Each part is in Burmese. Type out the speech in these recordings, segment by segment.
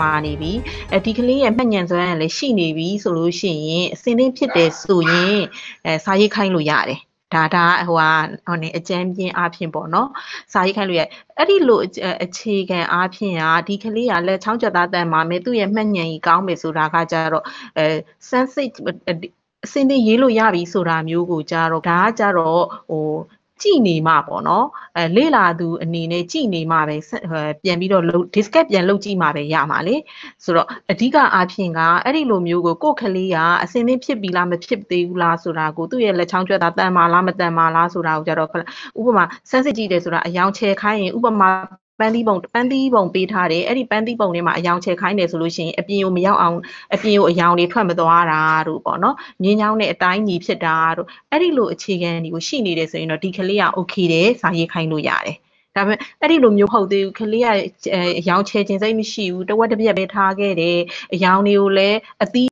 မာနေပြီအဲဒီကလေးရဲ့မှတ်ဉဏ်စွမ်းကလည်းရှိနေပြီဆိုလို့ရှိရင်အစင်းင်းဖြစ်တယ်ဆိုရင်အဲစာရေးခိုင်းလို့ရတယ်ဒါဒါဟိုဟာဟိုနေအကျန်းပြင်းအားဖြင့်ပေါ့နော်စာရေးခိုင်းလို့ရအဲ့ဒီလိုအခြေခံအားဖြင့်ကဒီကလေးကလက်ချောင်းချက်သားတန်မှာမယ်သူ့ရဲ့မှတ်ဉဏ်ကြီးကောင်းမယ်ဆိုတာကကြတော့အဲ sensitive အစင်းသေးရေးလို့ရပြီဆိုတာမျိုးကိုကြတော့ဒါကကြတော့ဟို ကြည်နေမှပေါ့နော်အဲလေ့လာသူအနေနဲ့ကြည်နေမှပဲပြန်ပြီးတော့ discuss ပြန်လုပ်ကြည့်မှပဲရမှာလေဆိုတော့အဓိကအားဖြင့်ကအဲ့ဒီလိုမျိုးကိုကိုယ့်ကလေးကအစင်းသင်းဖြစ်ပြီလားမဖြစ်သေးဘူးလားဆိုတာကိုသူ့ရဲ့လက်ချောင်းကျွတ်တာတန်မာလားမတန်မာလားဆိုတာကိုကြတော့ဥပမာစမ်းစစ်ကြည့်တယ်ဆိုတာအယောင်ချဲခိုင်းရင်ဥပမာ ပန်းသီးပုံပန်းသီးပုံပေးထားတယ်အဲ့ဒီပန်းသီးပုံထဲမှာအယောင်ချဲခိုင်းတယ်ဆိုလို့ရှိရင်အပြင်ကိုမရောက်အောင်အပြင်ကိုအယောင်တွေထွက်မသွားတာတို့ပေါ့နော်မြင်းချောင်းနဲ့အတိုင်းညီဖြစ်တာတို့အဲ့ဒီလိုအခြေခံတွေကိုရှိနေတယ်ဆိုရင်တော့ဒီကလေးက okay တယ်စာရေးခိုင်းလို့ရတယ်ဒါပေမဲ့အဲ့ဒီလိုမျိုးဟုတ်သေးဘူးကလေးကအယောင်ချဲခြင်းစိတ်မရှိဘူးတဝက်တစ်ပြက်ပဲထားခဲ့တယ်အယောင်တွေကိုလည်းအသီး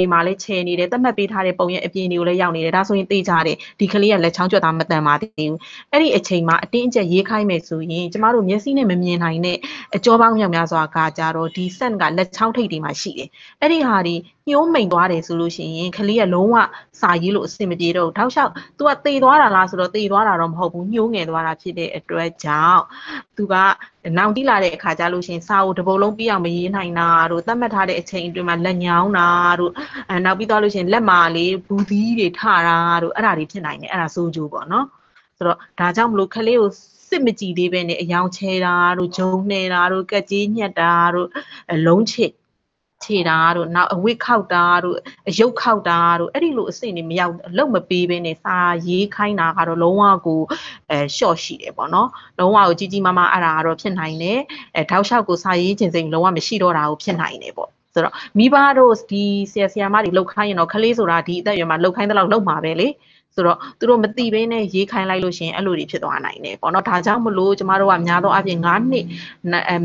နေမှာလည်းချဲနေတယ်တတ်မှတ်ပေးထားတဲ့ပုံရဲ့အပြင်တွေကိုလည်းရောက်နေတယ်ဒါဆိုရင်သိကြတယ်ဒီကလေးကလက်ချောင်းကျွတ်တာမတန်ပါသေးဘူးအဲ့ဒီအချိန်မှာအတင်းအကျပ်ရေးခိုင်းမယ်ဆိုရင်ကျမတို့မျက်စိနဲ့မမြင်နိုင်တဲ့အကြောပေါင်းမြောက်များစွာကကြတော့ဒီ scent ကလက်ချောင်းထိပ်တွေမှာရှိတယ်အဲ့ဒီဟာဒီညှိုးမိန်သွားတယ်ဆိုလို့ရှိရင်ကလေးကလုံးဝစာရေးလို့အဆင်မပြေတော့ဘူးထောက်လျှောက် तू ကတေသွားတာလားဆိုတော့တေသွားတာတော့မဟုတ်ဘူးညှိုးငယ်သွားတာဖြစ်တဲ့အတွက်ကြောင့် तू ကနောင်တိလာတဲ့အခါကျလို့ရှိရင်စာကိုတပုတ်လုံးပြီးအောင်မရေးနိုင်တာတို့သတ်မှတ်ထားတဲ့အချိန်အတွင်းမှာလက်ညောင်းတာတို့အဲနောက်ပြီးသွားလို့ရှိရင်လက်မာလေးဘူးသီးတွေထတာတို့အဲ့ဒါတွေဖြစ်နိုင်တယ်အဲ့ဒါစိုးကြိုးပေါ့နော်ဆိုတော့ဒါကြောင့်မလို့ခလေးကိုစစ်မကြည့်သေးပဲနဲ့အယောင်ချဲတာတို့ဂျုံနှဲတာတို့ကက်ကြီးညက်တာတို့လုံးချစ် ခြေတာတို့နောက်အဝတ်ခောက်တာတို့အယုတ်ခောက်တာတို့အဲ့ဒီလိုအဆင့်တွေမရောက်အလုပ်မပေးဘဲနဲ့စာရေးခိုင်းတာကတော့လုံးဝကိုအဲရှော့ရှိတယ်ပေါ့နော်လုံးဝကိုကြီးကြီးမားမားအဲ့ဒါကတော့ဖြစ်နိုင်တယ်အဲထောက်လျှောက်ကိုစာရေးခြင်းစိတ်လုံးဝမရှိတော့တာကိုဖြစ်နိုင်တယ်ပေါ့ဆိုတော့မိဘတို့ဒီဆရာဆရာမတွေလောက်ခိုင်းရင်တော့ခလေးဆိုတာဒီအသက်အရွယ်မှာလောက်ခိုင်းတဲ့လောက်လောက်မှာပဲလေ ဆိုတော့သူတို့မသိဘဲနဲ့ရေးခိုင်းလိုက်လို့ရှိရင်အဲ့လိုတွေဖြစ်သွားနိုင်တယ်ပေါ့နော်ဒါကြောင့်မလို့ကျမတို့ကများသောအားဖြင့်9နှစ်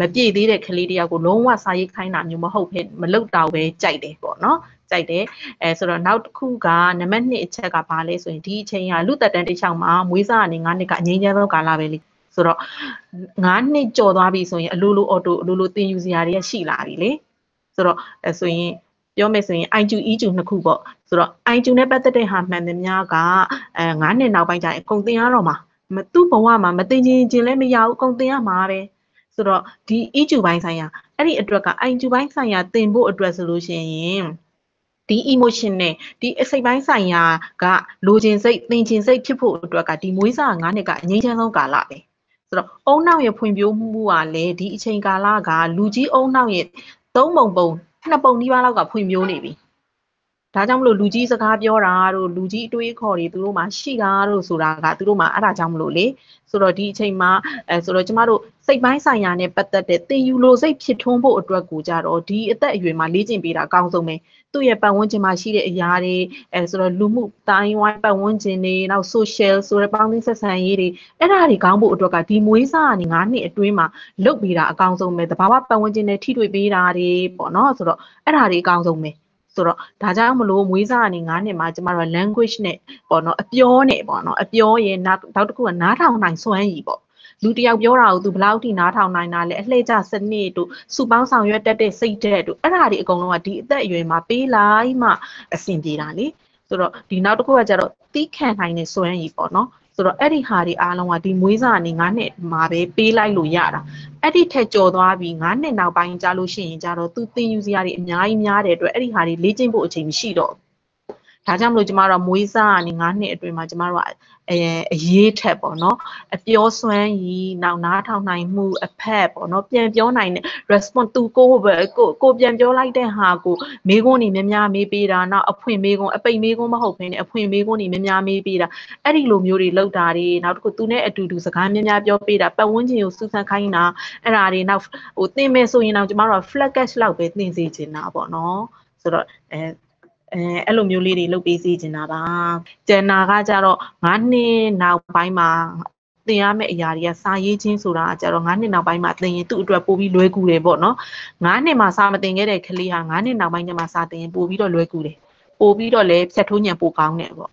မပြည့်သေးတဲ့ကလေးတယောက်ကိုလုံးဝစာရေးခိုင်းတာမျိုးမဟုတ်ဘဲမလုပ်တော့ပဲကြိုက်တယ်ပေါ့နော်ကြိုက်တယ်အဲဆိုတော့နောက်တစ်ခုကနံပါတ်2အချက်ကဘာလဲဆိုရင်ဒီအချိန်ကလူသက်တမ်းတစ်ချောင်းမှာမွေးစားကနေ9နှစ်ကအငြိမ်းချမ်းဆုံးကာလပဲလေဆိုတော့9နှစ်ကျော်သွားပြီဆိုရင်အလိုလိုအော်တိုအလိုလိုတင်ယူစရာတွေကရှိလာပြီလေဆိုတော့အဲဆိုရင် ပြောမယ်ဆိုရင် IQ EQ နှစ်ခုပေါ့ဆိုတော့ IQ နဲ့ပတ်သက်တဲ့ဟာမှန်သမျှကအဲ9နှစ်နောက်ပိုင်းကျရင်အကုန်သင်ရတော့မှာမသူ့ဘဝမှာမတင်ချင်းချင်းလည်းမရဘူးအကုန်သင်ရမှာပဲဆိုတော့ဒီ EQ ဘိုင်းဆိုင်ရာအဲ့ဒီအတွက်က IQ ဘိုင်းဆိုင်ရာသင်ဖို့အတွက်ဆိုလို့ရှိရင်ဒီ emotion နဲ့ဒီအစိတ်ပိုင်းဆိုင်ရာကလိုချင်စိတ်သင်ချင်စိတ်ဖြစ်ဖို့အတွက်ကဒီမွေးစား9နှစ်ကအငြိမ်းချမ်းဆုံးကာလပဲဆိုတော့အုံနောက်ရဲ့ဖွံ့ဖြိုးမှုကလည်းဒီအချိန်ကာလကလူကြီးအုံနောက်ရဲ့သုံးပုံပုံ နှစ်ပုံနီးပါးလောက်ကဖွံ့ဖြိုးနေပြီ ဒါကြောင့်မလို့လူကြီးစကားပြောတာတို့လူကြီးအတွေးခေါ်တွေသူတို့မှာရှိတာတို့ဆိုတာကသူတို့မှာအဲ့ဒါကြောင့်မလို့လေဆိုတော့ဒီအချိန်မှာအဲဆိုတော့ကျမတို့စိတ်ပိုင်းဆိုင်ရာနဲ့ပတ်သက်တဲ့သင်ယူလိုစိတ်ဖြစ်ထွန်းဖို့အတွက်ကိုကြတော့ဒီအသက်အရွယ်မှာလေ့ကျင့်ပေးတာအကောင်းဆုံးပဲသူ့ရဲ့ပတ်ဝန်းကျင်မှာရှိတဲ့အရာတွေအဲဆိုတော့လူမှုတိုင်းဝိုင်းပတ်ဝန်းကျင်တွေနောက် social ဆိုတဲ့ပေါင်းသင်းဆက်ဆံရေးတွေအဲ့ဒါတွေကောင်းဖို့အတွက်ကဒီမွေးစားကနေ9နှစ်အတွင်းမှာလုပ်ပေးတာအကောင်းဆုံးပဲတဘာဝပတ်ဝန်းကျင်နဲ့ထိတွေ့ပေးတာတွေပေါ့နော်ဆိုတော့အဲ့ဒါတွေအကောင်းဆုံးပဲ ဆိုတော့ဒါကြောင့်မလို့မွေးစားကနေ9နှစ်မှာကျမတို့ language နဲ့ပေါ့နော်အပြောနဲ့ပေါ့နော်အပြောရဲ့နောက်နောက်တစ်ခုကနားထောင်နိုင်စွမ်းရည်ပေါ့လူတယောက်ပြောတာကိုသူဘယ်လောက်ထိနားထောင်နိုင်တာလဲအလှည့်ကျစနစ်တို့စုပေါင်းဆောင်ရွက်တတ်တဲ့စိတ်ဓာတ်တို့အဲ့ဒါတွေအကုန်လုံးကဒီအသက်အရွယ်မှာပေးလိုက်မှအဆင်ပြေတာလေဆိုတော့ဒီနောက်တစ်ခုကကျတော့တီးခံနိုင်တဲ့စွမ်းရည်ပေါ့နော်ဆိုတော့အဲ့ဒီဟာတွေအားလုံးကဒီမွေးစာနေ9နှစ်မှာပဲပေးလိုက်လို့ရတာ အဲ့ဒီထက်ကျော်သွားပြီး9နှစ်နောက်ပိုင်းကြာလို့ရှိရင်ကြတော့သူသင်ယူစရာတွေအများကြီးများတဲ့အတွက်အဲ့ဒီဟာတွေလေ့ကျင့်ဖို့အချိန်မရှိတော့ ဒါကြောင့်မလို့ကျမတို့ကမွေးစားကနေ9နှစ်အတွင်းမှာကျမတို့ကအအရေးထက်ပေါ့နော်အပြောစွမ်းရည်နောက်နားထောင်နိုင်မှုအဖက်ပေါ့နော်ပြန်ပြောနိုင်တဲ့ response သူကိုပဲကိုကိုပြန်ပြောလိုက်တဲ့ဟာကိုမေးခွန်းနေများများမေးပေးတာနောက်အဖွင့်မေးခွန်းအပိတ်မေးခွန်းမဟုတ်ဘဲနဲ့အဖွင့်မေးခွန်းနေများများမေးပေးတာအဲ့ဒီလိုမျိုးတွေလောက်တာတွေနောက်တစ်ခုသူနဲ့အတူတူစကားများများပြောပေးတာပတ်ဝန်းကျင်ကိုစူးစမ်းခိုင်းတာအဲ့ဒါတွေနောက်ဟိုသင်မယ်ဆိုရင်တော့ကျမတို့က flat cash လောက်ပဲသင်စေချင်တာပေါ့နော်ဆိုတော့အဲ အဲအဲ့လိုမျိုးလေးတွေလုပ်ပေးစီချင်တာပါကျန်နာကကြတော့9နှစ်နောက်ပိုင်းမှာသင်ရမယ့်အရာတွေကစာရေးခြင်းဆိုတာကြတော့9နှစ်နောက်ပိုင်းမှာသင်ရင်သူ့အတွက်ပို့ပြီးလွယ်ကူတယ်ပေါ့နော်9နှစ်မှာစာမသင်ခဲ့တဲ့ကလေးဟာ9နှစ်နောက်ပိုင်းကျမှစာသင်ရင်ပို့ပြီးတော့လွယ်ကူတယ်ပို့ပြီးတော့လည်းဖြတ်ထိုးညံပို့ကောင်းတယ်ပေါ့